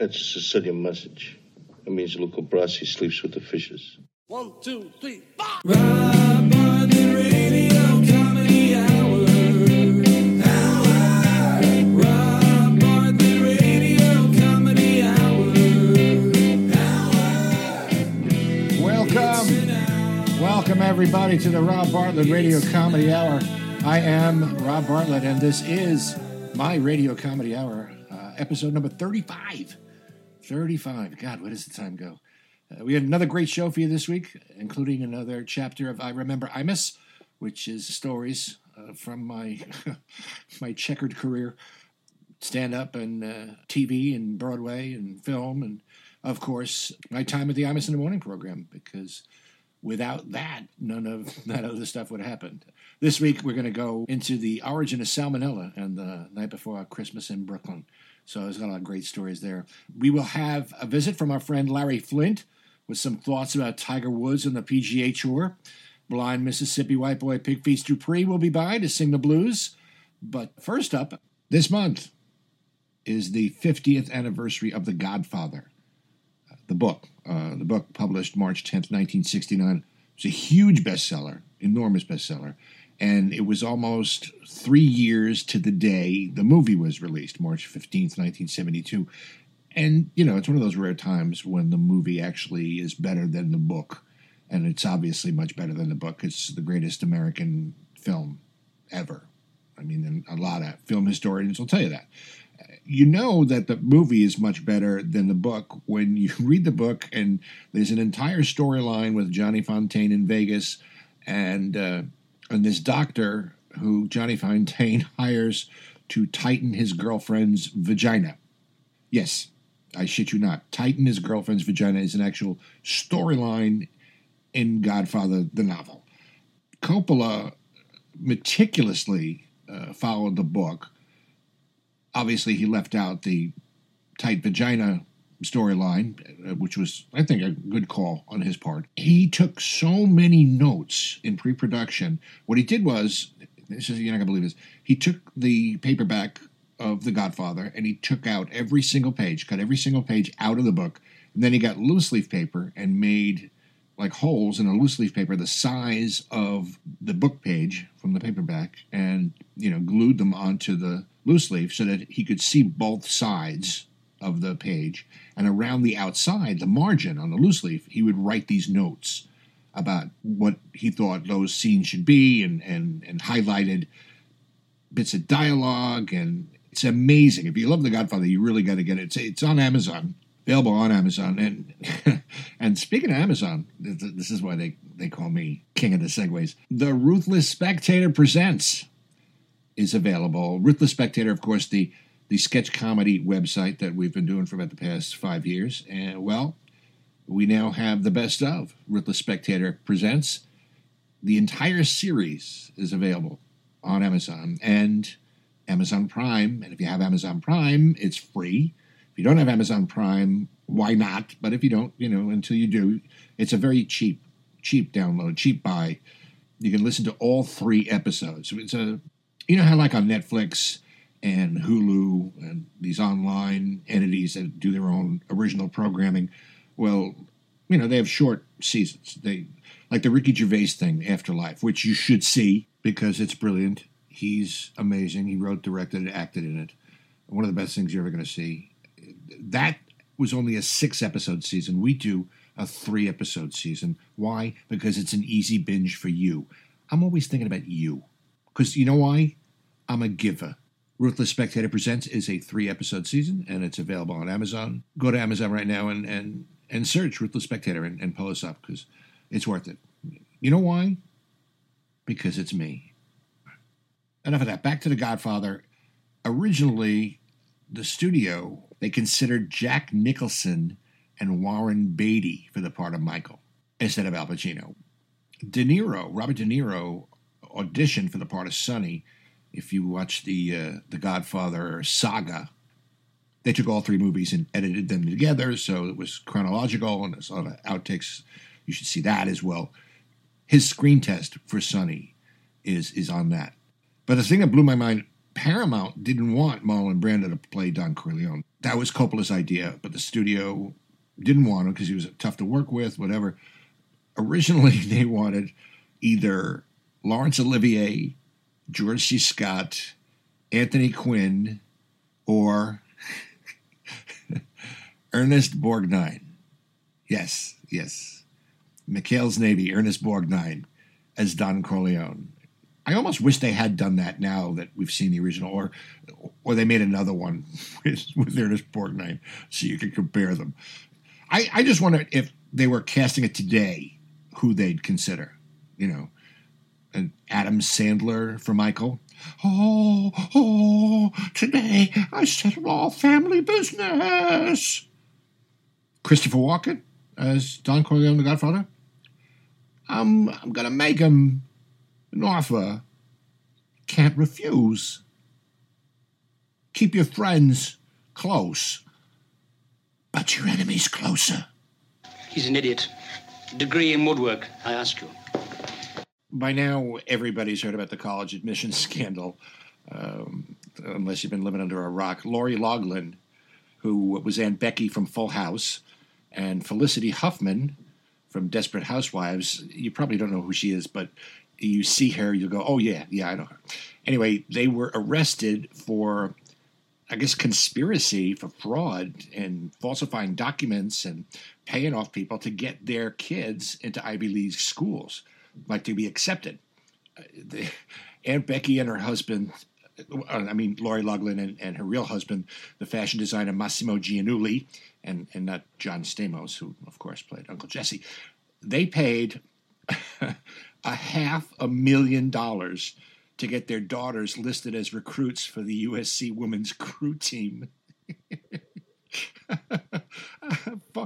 That's a Sicilian message. It means Luca Brasi sleeps with the fishes. One, two, three, four. Rob on radio comedy hour. Hour. Rob on radio comedy hour. Hour. Welcome. Welcome, everybody, to the Rob Bartlett Radio Comedy Hour. I am Rob Bartlett, and this is my Radio Comedy Hour, uh, episode number 35. 35. God, where does the time go? Uh, we had another great show for you this week, including another chapter of I Remember Imus, which is stories uh, from my my checkered career, stand up and uh, TV and Broadway and film, and of course my time at the Imus in the Morning program. Because without that, none of that other stuff would have happened. This week we're going to go into the origin of Sal Monella and the night before Christmas in Brooklyn. So there's a lot of great stories there. We will have a visit from our friend Larry Flynt with some thoughts about Tiger Woods and the PGA Tour. Blind Mississippi white boy Pig Feets Dupris will be by to sing the blues. But first up, this month is the 50th anniversary of The Godfather, uh, the book. Uh, the book published March 10th, 1969. It's a huge bestseller, enormous bestseller. And it was almost three years to the day the movie was released, March 15th, 1972. And, you know, it's one of those rare times when the movie actually is better than the book. And it's obviously much better than the book. It's the greatest American film ever. I mean, a lot of film historians will tell you that. You know that the movie is much better than the book when you read the book, and there's an entire storyline with Johnny Fontaine in Vegas, and uh, and this doctor who Johnny Fontaine hires to tighten his girlfriend's vagina. Yes, I shit you not. Tighten his girlfriend's vagina is an actual storyline in Godfather, the novel. Coppola meticulously uh, followed the book. Obviously, he left out the tight vagina storyline, uh, which was, I think, a good call on his part. He took so many notes in pre production. What he did was, this is, you're not going to believe this, he took the paperback of The Godfather and he took out every single page, cut every single page out of the book, and then he got loose leaf paper and made like holes in a loose leaf paper the size of the book page from the paperback and you know glued them onto the loose leaf so that he could see both sides of the page and around the outside the margin on the loose leaf he would write these notes about what he thought those scenes should be and and and highlighted bits of dialogue and it's amazing if you love the godfather you really got to get it it's, it's on amazon available on Amazon. And and speaking of Amazon, this is why they, they call me king of the segues. The Ruthless Spectator presents is available. Ruthless Spectator, of course, the the sketch comedy website that we've been doing for about the past five years. And well, we now have the best of Ruthless Spectator presents. The entire series is available on Amazon and Amazon Prime. And if you have Amazon Prime, it's free If you don't have Amazon Prime, why not? But if you don't, you know, until you do, it's a very cheap, cheap download, cheap buy. You can listen to all three episodes. It's a, you know how like on Netflix and Hulu and these online entities that do their own original programming. Well, you know they have short seasons. They like the Ricky Gervais thing, Afterlife, which you should see because it's brilliant. He's amazing. He wrote, directed, and acted in it. One of the best things you're ever going to see that was only a six episode season. We do a three episode season. Why? Because it's an easy binge for you. I'm always thinking about you. Because you know why? I'm a giver. Ruthless Spectator Presents is a three episode season and it's available on Amazon. Go to Amazon right now and, and, and search Ruthless Spectator and, and pull us up because it's worth it. You know why? Because it's me. Enough of that. Back to The Godfather. Originally, the studio they considered Jack Nicholson and Warren Beatty for the part of Michael instead of Al Pacino. De Niro, Robert De Niro, auditioned for the part of Sonny. If you watch the uh, the Godfather saga, they took all three movies and edited them together, so it was chronological and there's a lot of outtakes. You should see that as well. His screen test for Sonny is is on that. But the thing that blew my mind, Paramount didn't want Marlon Brando to play Don Corleone. that was Coppola's idea, but the studio didn't want him because he was tough to work with, whatever. Originally, they wanted either Laurence Olivier, George C. Scott, Anthony Quinn, or Ernest Borgnine. Yes, yes. McHale's Navy, Ernest Borgnine as Don Corleone. I almost wish they had done that now that we've seen the original, or or they made another one with, with Ernest Borgnine so you could compare them. I, I just wonder if they were casting it today, who they'd consider. You know, and Adam Sandler for Michael. Oh, oh, today I settled all family business. Christopher Walken as Don Corleone, the Godfather. I'm, I'm gonna make him an offer. Can't refuse. Keep your friends close, but your enemies closer. He's an idiot. Degree in woodwork, I ask you. By now everybody's heard about the college admissions scandal, um, unless you've been living under a rock. Lori Loughlin, who was Aunt Becky from Full House, and Felicity Huffman from Desperate Housewives. You probably don't know who she is, but you see her, you'll go, "Oh yeah, yeah, I know her." Anyway, they were arrested for, I guess, conspiracy for fraud and falsifying documents and paying off people to get their kids into Ivy League schools like to be accepted. Aunt Becky and her husband, I mean Lori Loughlin and, and her real husband, the fashion designer Mossimo Giannulli, and and not John Stamos, who of course played Uncle Jesse, they paid a half a million dollars to get their daughters listed as recruits for the USC women's crew team.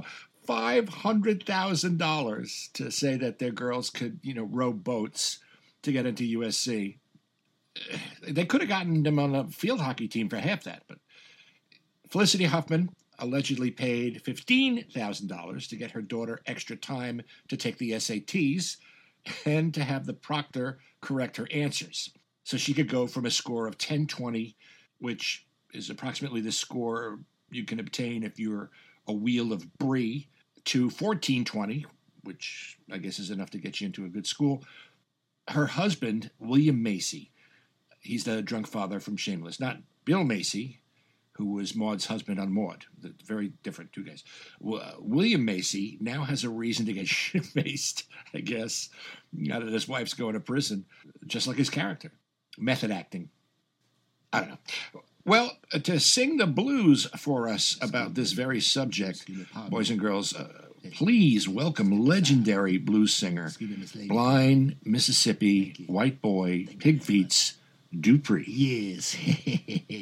five hundred thousand dollars to say that their girls could, you know, row boats to get into USC. They could have gotten them on a field hockey team for half that, but Felicity Huffman allegedly paid fifteen thousand dollars to get her daughter extra time to take the SATs and to have the proctor correct her answers. So she could go from a score of 1020, which is approximately the score you can obtain if you're a wheel of brie, to 1420, which I guess is enough to get you into a good school. Her husband, William Macy, he's the drunk father from Shameless, not Bill Macy, who was Maude's husband on Maude. The- Very different, two guys. William Macy now has a reason to get shit faced, I guess, now that his wife's going to prison, just like his character. Method acting. I don't know. Well, uh, to sing the blues for us about this very subject, boys and girls, uh, please welcome legendary blues singer, blind Mississippi white boy, pig feets, Dupris. Yes.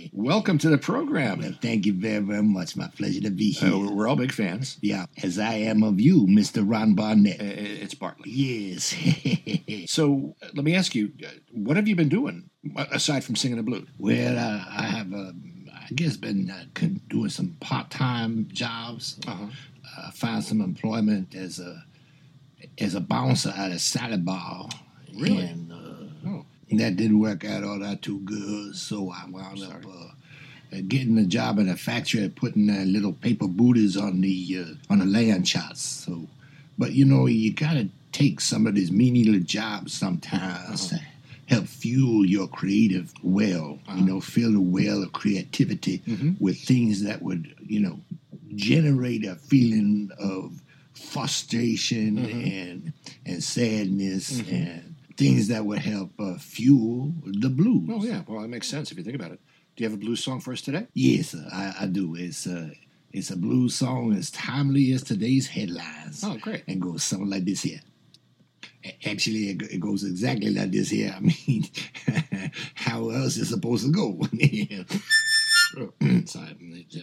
Welcome to the program. well, thank you very, very much. My pleasure to be Uh, here. we're- we're all big fans. yeah, as I am of you, Mr. Ron Barnett. Uh, It's Bartley. yes. So uh, let me ask you, uh, what have you been doing uh, aside from singing the blues? well, uh, I have, uh, I guess, been uh, doing some part-time jobs. Uh-huh. Uh, found some employment as a as a bouncer at a salad bar. Really? And, uh. That didn't work out all that too good, so I wound up uh, uh, getting a job in a factory putting uh, little paper booties on the uh, on the land shots. So, but you know, you gotta take some of these menial jobs sometimes to help fuel your creative well. You know, fill the well of creativity with things that would you know generate a feeling of frustration and and sadness and things that would help uh, fuel the blues. Oh, yeah. Well, that makes sense if you think about it. Do you have a blues song for us today? Yes, uh, I, I do. It's uh, it's a blues song as timely as today's headlines. Oh, great. And goes something like this here. Actually, it, it goes exactly like this here. I mean, how else is it supposed to go? Sorry,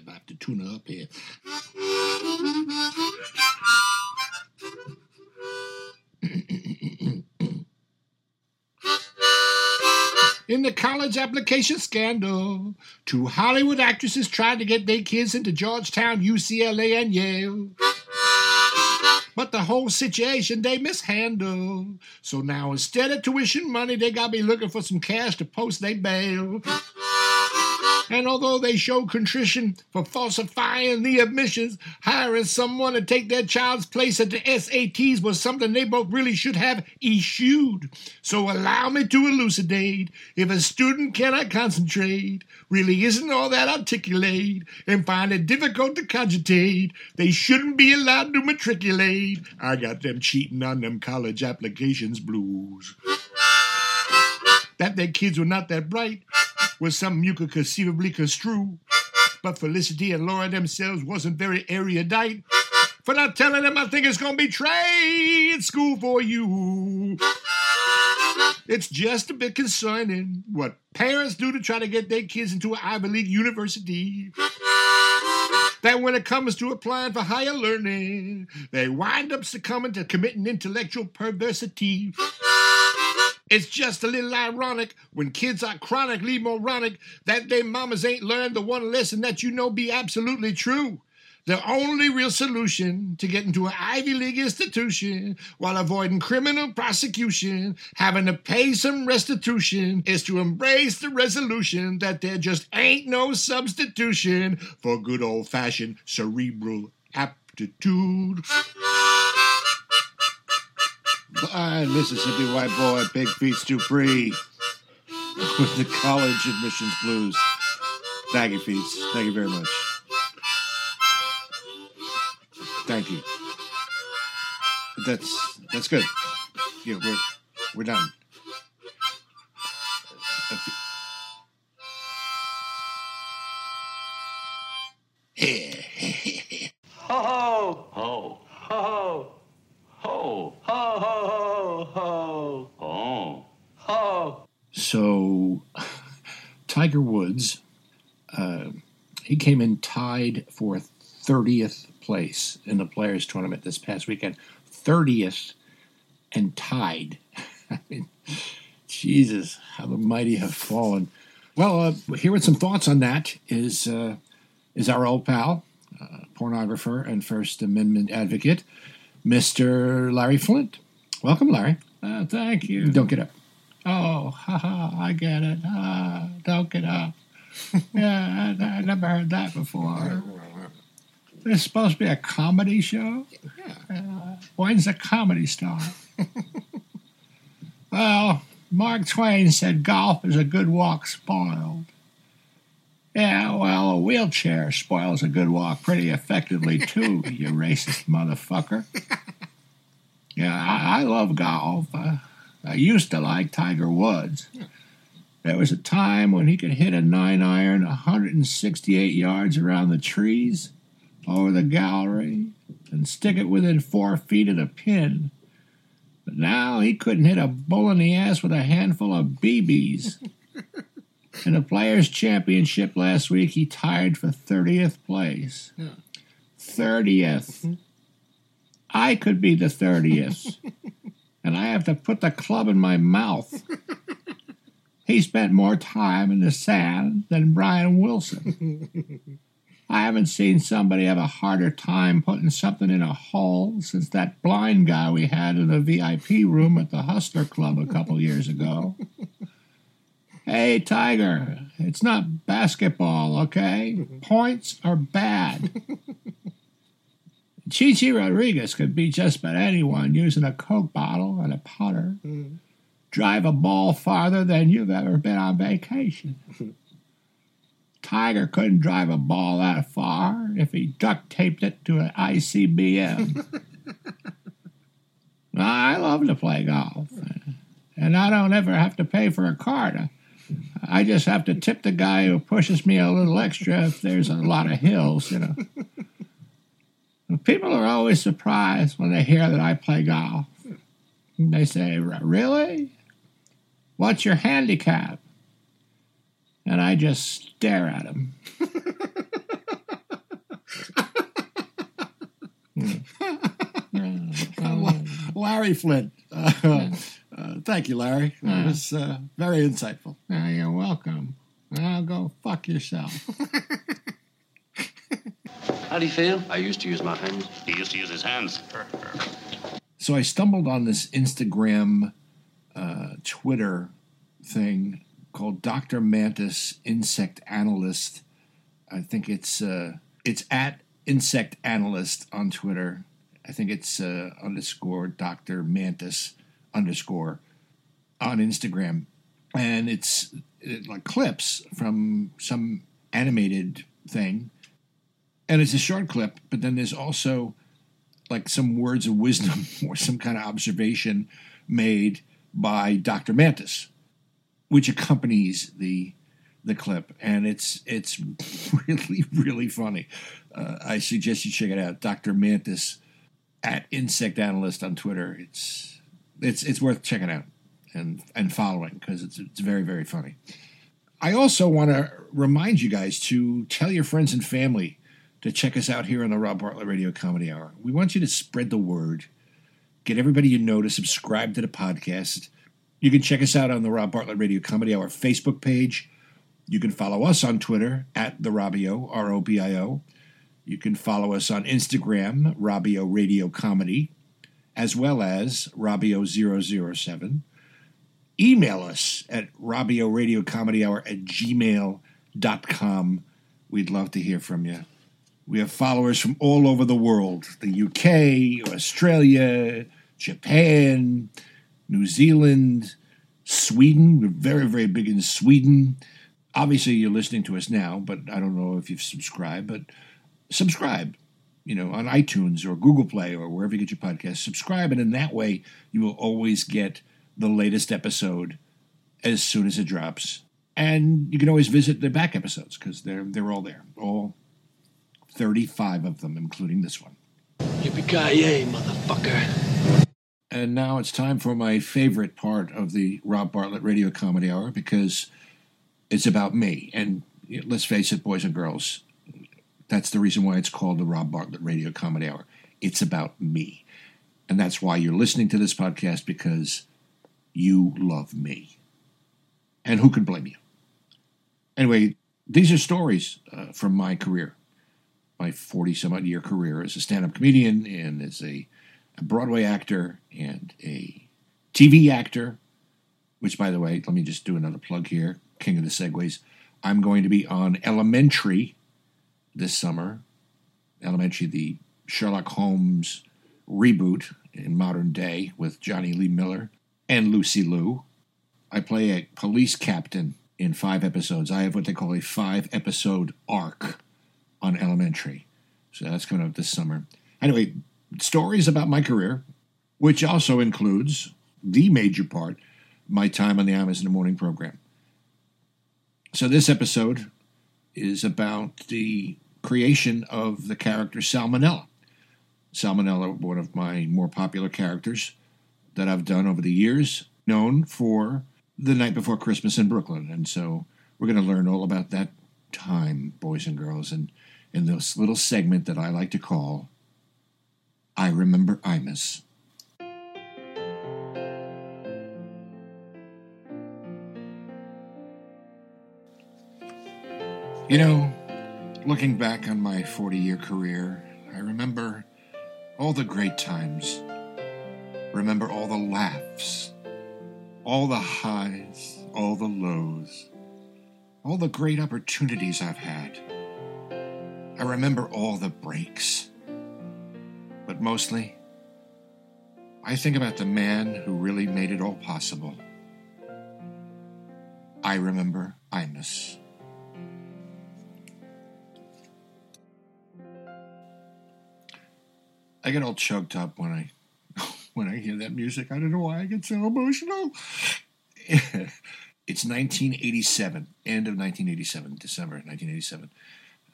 I have to tune up here. In the college application scandal, two Hollywood actresses tried to get their kids into Georgetown, UCLA, and Yale. But the whole situation they mishandled. So now instead of tuition money, they gotta be looking for some cash to post their bail. And although they show contrition for falsifying the admissions, hiring someone to take their child's place at the SATs was something they both really should have eschewed. So allow me to elucidate. If a student cannot concentrate, really isn't all that articulate, and find it difficult to cogitate, they shouldn't be allowed to matriculate. I got them cheating on them college applications blues. That their kids were not that bright was something you could conceivably construe. But Felicity and Laura themselves wasn't very erudite. For not telling them I think it's gonna be trade school for you. It's just a bit concerning what parents do to try to get their kids into an Ivy League university. That when it comes to applying for higher learning, they wind up succumbing to committing intellectual perversity. It's just a little ironic when kids are chronically moronic that their mamas ain't learned the one lesson that you know be absolutely true. The only real solution to get into an Ivy League institution while avoiding criminal prosecution, having to pay some restitution, is to embrace the resolution that there just ain't no substitution for good old fashioned cerebral aptitude. Blind Mississippi white boy, Big Feet Dupris, with the college admissions blues. Thank you, Feets. Thank you very much. Thank you. That's that's good. Yeah, we're we're done. Tiger Woods, uh, he came in tied for 30th place in the Players Tournament this past weekend. 30th and tied. I mean, Jesus, how the mighty have fallen. Well, uh, here with some thoughts on that is uh, is our old pal, uh, pornographer and First Amendment advocate, Mr. Larry Flynt. Welcome, Larry. Uh, thank you. Don't get up. Oh, haha, I get it. Ah, don't get up. yeah, I, I never heard that before. It's supposed to be a comedy show? Uh, when's the comedy start? well, Mark Twain said golf is a good walk spoiled. Yeah, well, a wheelchair spoils a good walk pretty effectively, too, you racist motherfucker. Yeah, I, I love golf. Uh, I used to like Tiger Woods. There was a time when he could hit a nine iron 168 yards around the trees, over the gallery, and stick it within four feet of the pin. But now he couldn't hit a bull in the ass with a handful of BBs. In the Players' Championship last week, he tied for 30th place. 30th. Mm-hmm. I could be the 30th. and I have to put the club in my mouth. He spent more time in the sand than Brian Wilson. I haven't seen somebody have a harder time putting something in a hole since that blind guy we had in the VIP room at the Hustler Club a couple years ago. Hey, Tiger, it's not basketball, okay? Points are bad. Chi Chi Rodriguez could beat just about anyone using a Coke bottle and a putter. Mm-hmm. Drive a ball farther than you've ever been on vacation. Tiger couldn't drive a ball that far if he duct taped it to an ICBM. I love to play golf, and I don't ever have to pay for a cart. I just have to tip the guy who pushes me a little extra if there's a lot of hills, you know. People are always surprised when they hear that I play golf. They say, Really? What's your handicap? And I just stare at them. Larry Flynt. Uh, uh, thank you, Larry. That was uh, very insightful. You're welcome. Now go fuck yourself. How do you feel? I used to use my hands. He used to use his hands. So I stumbled on this Instagram, uh, Twitter thing called Dr. Mantis Insect Analyst. I think it's uh, it's at Insect Analyst on Twitter. I think it's uh, underscore Dr. Mantis underscore on Instagram. And it's it, like clips from some animated thing. And it's a short clip, but then there's also like some words of wisdom or some kind of observation made by Dr. Mantis, which accompanies the the clip, and it's it's really really funny. Uh, I suggest you check it out, Dr. Mantis at Insect Analyst on Twitter. It's it's it's worth checking out and and following because it's it's very very funny. I also want to remind you guys to tell your friends and family to check us out here on the Rob Bartlett Radio Comedy Hour. We want you to spread the word, get everybody you know to subscribe to the podcast. You can check us out on the Rob Bartlett Radio Comedy Hour Facebook page. You can follow us on Twitter at the Robio, R O B I O. You can follow us on Instagram, Robio Radio Comedy, as well as Robio007. Email us at Robio Radio Comedy Hour at gmail.com. We'd love to hear from you. We have followers from all over the world the UK, Australia, Japan, New Zealand, Sweden. We're very, very big in Sweden. Obviously, you're listening to us now, but I don't know if you've subscribed, but subscribe, you know, on iTunes or Google Play or wherever you get your podcast. Subscribe, and in that way, you will always get the latest episode as soon as it drops. And you can always visit the back episodes because they're they're all there, all 35 of them, including this one. Yippee-ki-yay, motherfucker. And now it's time for my favorite part of the Rob Bartlett Radio Comedy Hour because it's about me. And let's face it, boys and girls, that's the reason why it's called the Rob Bartlett Radio Comedy Hour. It's about me. And that's why you're listening to this podcast because you love me. And who can blame you? Anyway, these are stories uh, from my career, my 40 some odd year career as a stand up comedian and as a, a Broadway actor and a TV actor, which, by the way, let me just do another plug here King of the Segues. I'm going to be on Elementary this summer. Elementary, the Sherlock Holmes reboot in modern day with Jonny Lee Miller and Lucy Liu. I play a police captain in five episodes. I have what they call a five episode arc on Elementary. So that's coming up this summer. Anyway, stories about my career, which also includes the major part, my time on the the Morning program. So this episode is about the creation of the character Sal Monella. Salmonella, one of my more popular characters that I've done over the years, known for the night before Christmas in Brooklyn. And so we're going to learn all about that time, boys and girls, and in this little segment that I like to call I Remember Imus. You know, looking back on my 40 year career, I remember all the great times. Remember all the laughs, all the highs, all the lows, all the great opportunities I've had. I remember all the breaks. But mostly, I think about the man who really made it all possible. I remember Imus. I get all choked up when I when I hear that music. I don't know why I get so emotional. it's 1987, end of 1987, December 1987.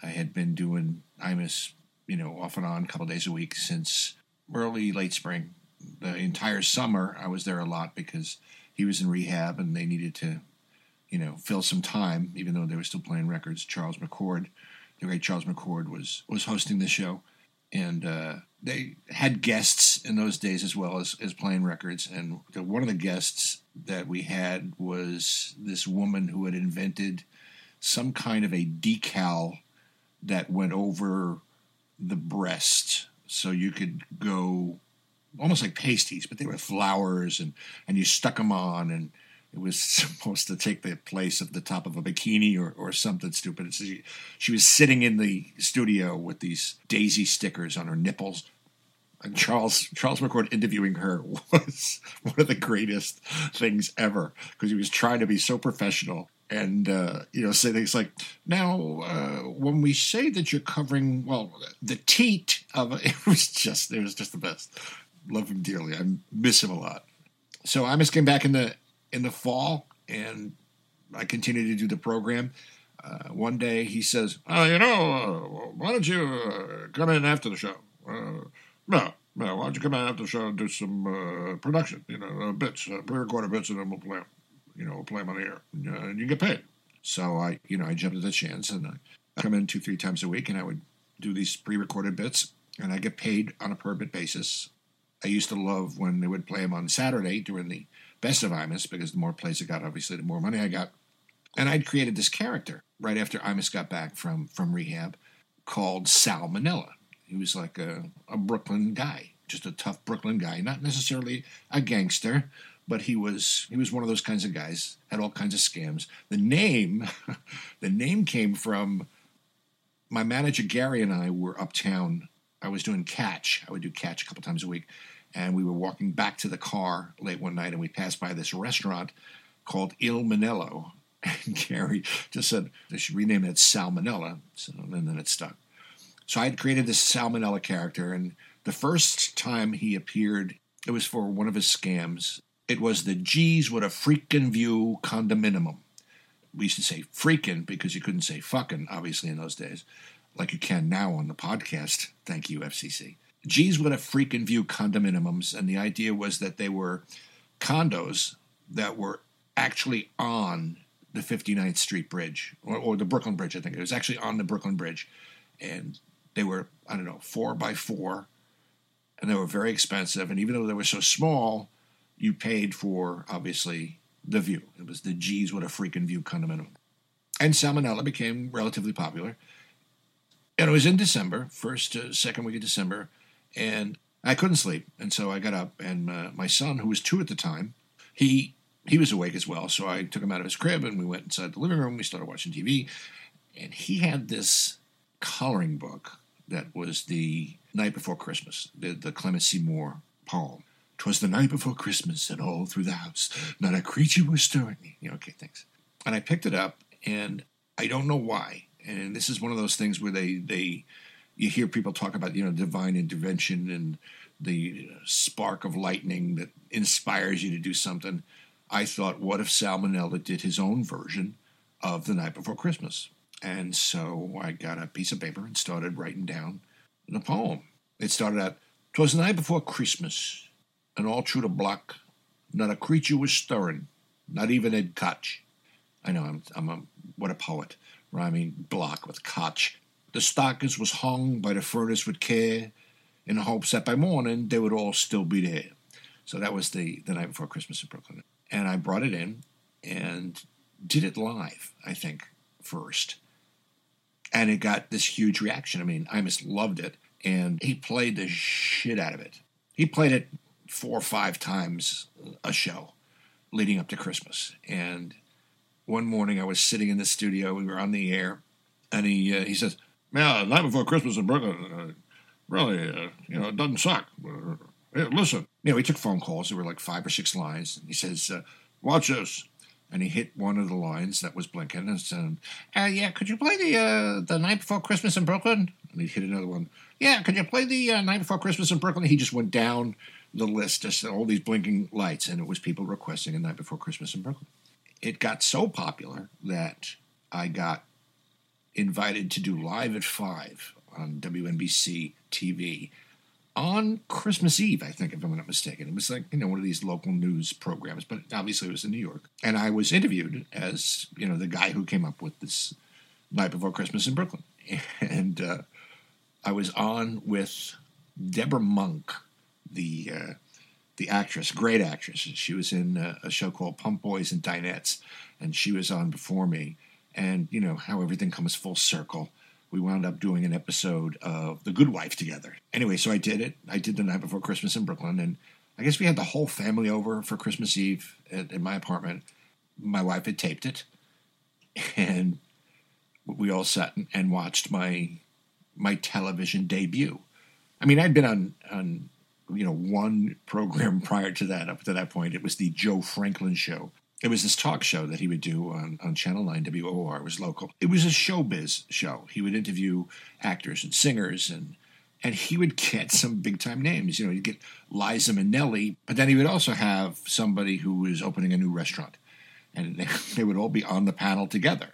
I had been doing Imus, you know, off and on, a couple days a week since early late spring. The entire summer, I was there a lot because he was in rehab and they needed to, you know, fill some time, even though they were still playing records. Charles McCord, the great Charles McCord, was was hosting the show, and uh, they had guests in those days as well as, as playing records. And one of the guests that we had was this woman who had invented some kind of a decal that went over the breast so you could go almost like pasties, but they were flowers and, and you stuck them on and It was supposed to take the place of the top of a bikini or, or something stupid. It's, she, she was sitting in the studio with these daisy stickers on her nipples. And Charles Charles McCord interviewing her was one of the greatest things ever because he was trying to be so professional and uh, you know say things like, "Now, uh, when we say that you're covering well the teat of it was just it was just the best. Love him dearly. I miss him a lot. So Imus came back in the in the fall, and I continued to do the program. Uh, one day he says, "Oh, you know, uh, why don't you uh, come in after the show? No, no, why don't you come in after the show and do some uh, production? You know, uh, bits, uh, pre-recorded bits, and then we'll play. You know, we'll play them on the air, and, uh, and you get paid." So I, you know, I jumped at the chance, and I come in two, three times a week, and I would do these pre-recorded bits, and I get paid on a per bit basis. I used to love when they would play them on Saturday during the best of Imus because the more plays I got, obviously, the more money I got. And I'd created this character right after Imus got back from from rehab called Sal Monella. He was like a, a Brooklyn guy, just a tough Brooklyn guy, not necessarily a gangster, but he was he was one of those kinds of guys. Had all kinds of scams. The name, the name came from my manager Gary and I were uptown. I was doing catch. I would do catch a couple times a week, and we were walking back to the car late one night, and we passed by this restaurant called Il Monello. And Gary just said they should rename it Salmonella, so, and then it stuck. So I had created this Sal Monella character, and the first time he appeared, it was for one of his scams. It was the G's with a freaking view condominium. We used to say freaking because you couldn't say fucking, obviously, in those days, like you can now on the podcast. Thank you, FCC. G's with a freaking view condominiums, and the idea was that they were condos that were actually on the 59th Street Bridge or, or the Brooklyn Bridge, I think it was actually on the Brooklyn Bridge, and they were I don't know four by four, and they were very expensive. And even though they were so small, you paid for obviously the view. It was the G's with a freaking view condominium, and Sal Monella became relatively popular. And it was in December, first uh, second week of December, and I couldn't sleep, and so I got up, and uh, my son, who was two at the time, he he was awake as well. So I took him out of his crib, and we went inside the living room. We started watching TV, and he had this coloring book that was the night before Christmas, the, the Clement C. Moore poem. Twas the night before Christmas, and all through the house, not a creature was stirring. You know, okay, thanks. And I picked it up, and I don't know why. And this is one of those things where they they you hear people talk about you know divine intervention and the spark of lightning that inspires you to do something. I thought, what if Sal Monella did his own version of the night before Christmas? And so I got a piece of paper and started writing down the poem. It started out, "'Twas the night before Christmas, and all through the block, not a creature was stirring, not even a Koch. I know I'm, I'm a what a poet, rhyming block with Koch. The stockings was hung by the furnace with care, in hopes that by morning they would all still be there. So that was the the night before Christmas in Brooklyn, and I brought it in and did it live. I think first, and it got this huge reaction. I mean, Imus loved it, and he played the shit out of it. He played it four or five times a show leading up to Christmas. And one morning I was sitting in the studio, we were on the air, and he uh, he says, "Man, the night before Christmas in Brooklyn, uh, really, uh, you know, it doesn't suck. Listen." You know, he took phone calls. There were like five or six lines. And he says, uh, "Watch this." And he hit one of the lines that was blinking and said, uh, "Yeah, could you play the uh, the night before Christmas in Brooklyn?" And he hit another one. Yeah, could you play the uh, night before Christmas in Brooklyn? He just went down the list, just all these blinking lights, and it was people requesting a night before Christmas in Brooklyn. It got so popular that I got invited to do live at five on WNBC TV on Christmas Eve, I think, if I'm not mistaken. It was like, you know, one of these local news programs, but obviously it was in New York. And I was interviewed as, you know, the guy who came up with this Night Before Christmas in Brooklyn. And uh, I was on with Debra Monk, the uh, the actress, great actress. She was in a show called Pump Boys and Dinettes, and she was on before me. And you know how everything comes full circle. We wound up doing an episode of The Good Wife together. Anyway, so I did it. I did the night before Christmas in Brooklyn, and I guess we had the whole family over for Christmas Eve at, at my apartment. my wife had taped it, and we all sat and- watched my my television debut. I mean, I'd been on on you know one program prior to that. Up to that point, it was the Joe Franklin Show. It was this talk show that he would do on, on Channel 9 WOR. It was local. It was a showbiz show. He would interview actors and singers and and he would get some big time names. You know, he'd get Liza Minnelli, but then he would also have somebody who was opening a new restaurant. And they, they would all be on the panel together.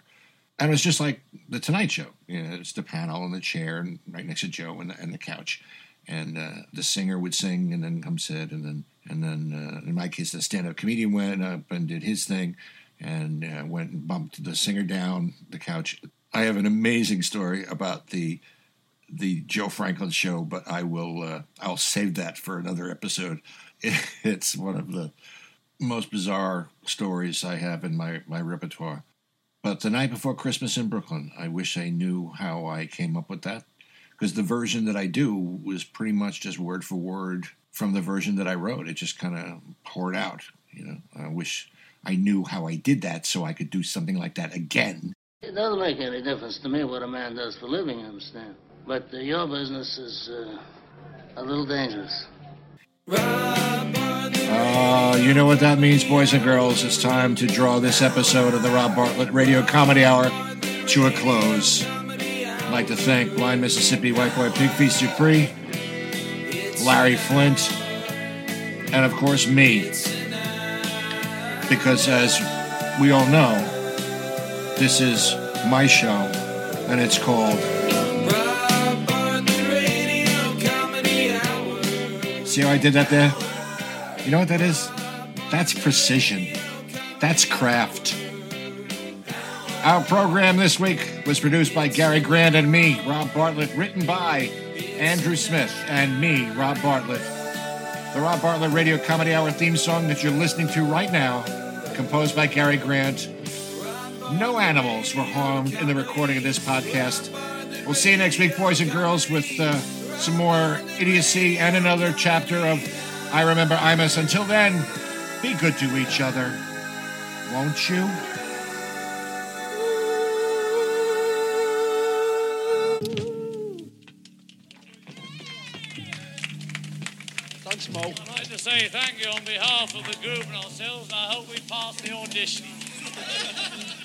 And it was just like the Tonight Show. You know, it's the panel and the chair and right next to Joe and the, and the couch. And uh, the singer would sing and then come sit. And then, and then uh, in my case, the stand up comedian went up and did his thing and uh, went and bumped the singer down the couch. I have an amazing story about the the Joe Franklin show, but I will uh, I'll save that for another episode. It's one of the most bizarre stories I have in my, my repertoire. But the night before Christmas in Brooklyn, I wish I knew how I came up with that. Because the version that I do was pretty much just word for word from the version that I wrote. It just kind of poured out. You know, I wish I knew how I did that so I could do something like that again. It doesn't make any difference to me what a man does for a living, you understand. But uh, your business is uh, a little dangerous. Uh, you know what that means, boys and girls. It's time to draw this episode of the Rob Bartlett Radio Comedy Hour to a close. Like to thank Blind Mississippi White Boy Pig Feets Dupris, Larry Flynt, and of course me. Because as we all know, this is my show, and it's called. See how I did that there? You know what that is? That's precision. That's craft. Our program this week was produced by Gary Grant and me, Rob Bartlett, written by Andrew Smith and me, Rob Bartlett. The Rob Bartlett Radio Comedy Hour theme song that you're listening to right now, composed by Gary Grant. No animals were harmed in the recording of this podcast. We'll see you next week, boys and girls, with uh, some more idiocy and another chapter of I Remember Imus. Until then, be good to each other, won't you? Behalf of the group and ourselves, I hope we pass the audition.